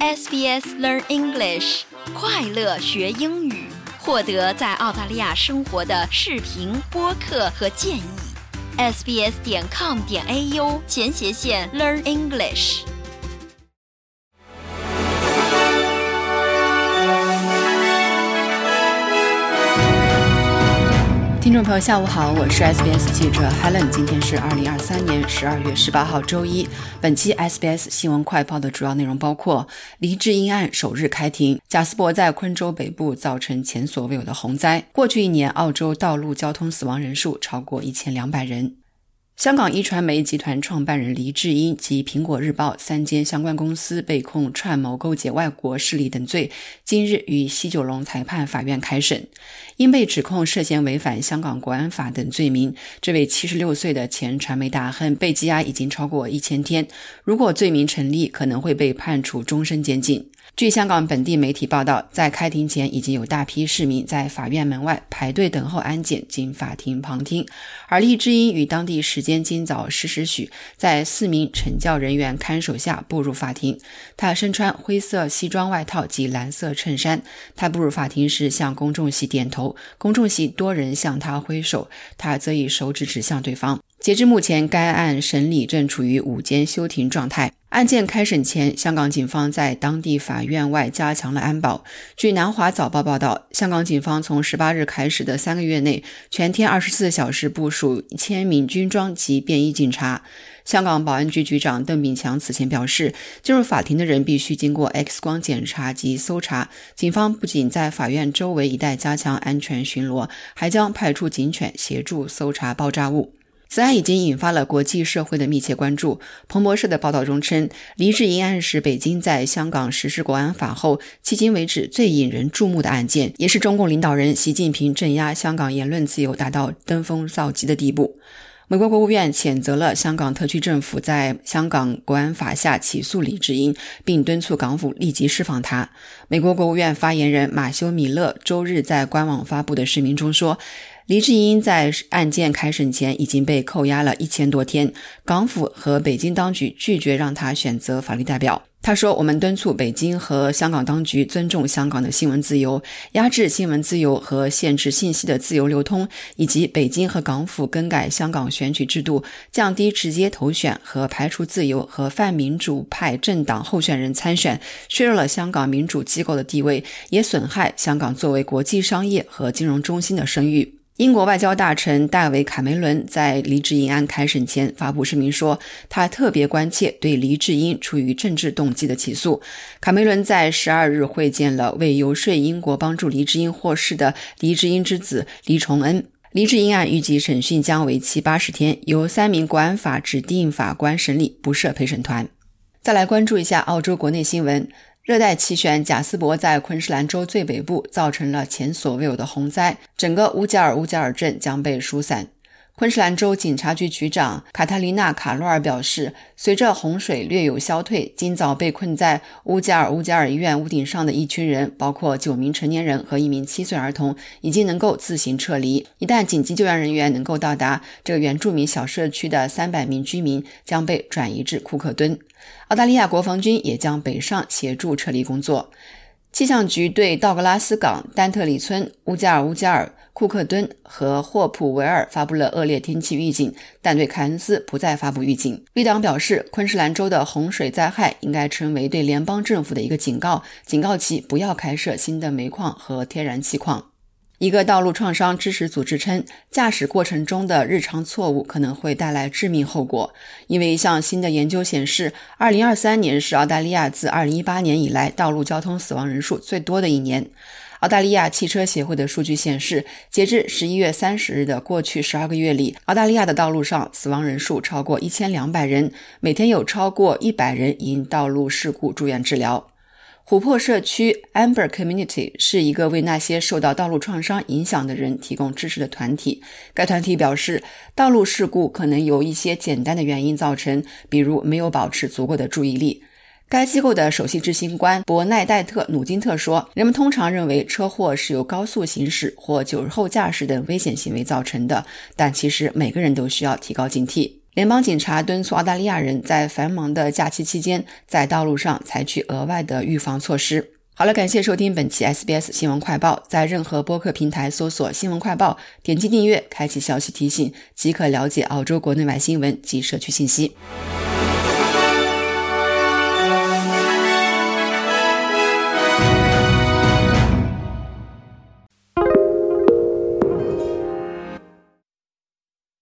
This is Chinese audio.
SBS Learn English，快乐学英语，获得在澳大利亚生活的视频、播客和建议。sbs 点 com 点 au 前斜线 Learn English。听众朋友，下午好，我是 SBS 记者 Helen。今天是二零二三年十二月十八号，周一。本期 SBS 新闻快报的主要内容包括：黎智英案首日开庭，贾斯伯在昆州北部造成前所未有的洪灾。过去一年，澳洲道路交通死亡人数超过一千两百人。香港一传媒集团创办人黎智英及苹果日报三间相关公司被控串谋勾结外国势力等罪，今日于西九龙裁判法院开审。因被指控涉嫌违反香港国安法等罪名，这位七十六岁的前传媒大亨被羁押已经超过一千天。如果罪名成立，可能会被判处终身监禁。据香港本地媒体报道，在开庭前已经有大批市民在法院门外排队等候安检进法庭旁听。而黎智英于当地时间今早十时许，在四名惩教人员看守下步入法庭。他身穿灰色西装外套及蓝色衬衫。他步入法庭时向公众席点头，公众席多人向他挥手，他则以手指指向对方。截至目前，该案审理正处于午间休庭状态。案件开审前，香港警方在当地法院外加强了安保。据南华早报报道，香港警方从十八日开始的三个月内，全天二十四小时部署一千名军装及便衣警察。香港保安局局长邓炳强此前表示，进入法庭的人必须经过 X 光检查及搜查。警方不仅在法院周围一带加强安全巡逻，还将派出警犬协助搜查爆炸物。此案已经引发了国际社会的密切关注。彭博社的报道中称，黎智英案是北京在香港实施国安法后迄今为止最引人注目的案件，也是中共领导人习近平镇压香港言论自由达到登峰造极的地步。美国国务院谴责了香港特区政府在香港国安法下起诉黎智英，并敦促港府立即释放他。美国国务院发言人马修·米勒周日在官网发布的声明中说。黎智英在案件开审前已经被扣押了一千多天，港府和北京当局拒绝让他选择法律代表。他说：“我们敦促北京和香港当局尊重香港的新闻自由，压制新闻自由和限制信息的自由流通，以及北京和港府更改香港选举制度，降低直接投选和排除自由和泛民主派政党候选人参选，削弱了香港民主机构的地位，也损害香港作为国际商业和金融中心的声誉。”英国外交大臣大卫·卡梅伦在黎智英案开审前发布声明说，他特别关切对黎智英出于政治动机的起诉。卡梅伦在十二日会见了为游说英国帮助黎智英获释的黎智英之子黎崇恩。黎智英案预计审讯将为期八十天，由三名国安法指定法官审理，不设陪审团。再来关注一下澳洲国内新闻。热带气旋贾斯伯在昆士兰州最北部造成了前所未有的洪灾，整个乌加尔乌加尔镇将被疏散。昆士兰州警察局局长卡塔琳娜·卡洛尔表示，随着洪水略有消退，今早被困在乌加尔乌加尔医院屋顶上的一群人，包括九名成年人和一名七岁儿童，已经能够自行撤离。一旦紧急救援人员能够到达，这个原住民小社区的三百名居民将被转移至库克敦。澳大利亚国防军也将北上协助撤离工作。气象局对道格拉斯港、丹特里村、乌加尔乌加尔、库克敦和霍普维尔发布了恶劣天气预警，但对凯恩斯不再发布预警。绿党表示，昆士兰州的洪水灾害应该成为对联邦政府的一个警告，警告其不要开设新的煤矿和天然气矿。一个道路创伤支持组织称，驾驶过程中的日常错误可能会带来致命后果。因为一项新的研究显示，2023年是澳大利亚自2018年以来道路交通死亡人数最多的一年。澳大利亚汽车协会的数据显示，截至11月30日的过去12个月里，澳大利亚的道路上死亡人数超过1200人，每天有超过100人因道路事故住院治疗。琥珀社区 Amber Community 是一个为那些受到道路创伤影响的人提供支持的团体。该团体表示，道路事故可能由一些简单的原因造成，比如没有保持足够的注意力。该机构的首席执行官伯奈戴特·努金特说：“人们通常认为车祸是由高速行驶或酒后驾驶等危险行为造成的，但其实每个人都需要提高警惕。”联邦警察敦促澳大利亚人在繁忙的假期期间在道路上采取额外的预防措施。好了，感谢收听本期 SBS 新闻快报。在任何播客平台搜索“新闻快报”，点击订阅，开启消息提醒，即可了解澳洲国内外新闻及社区信息。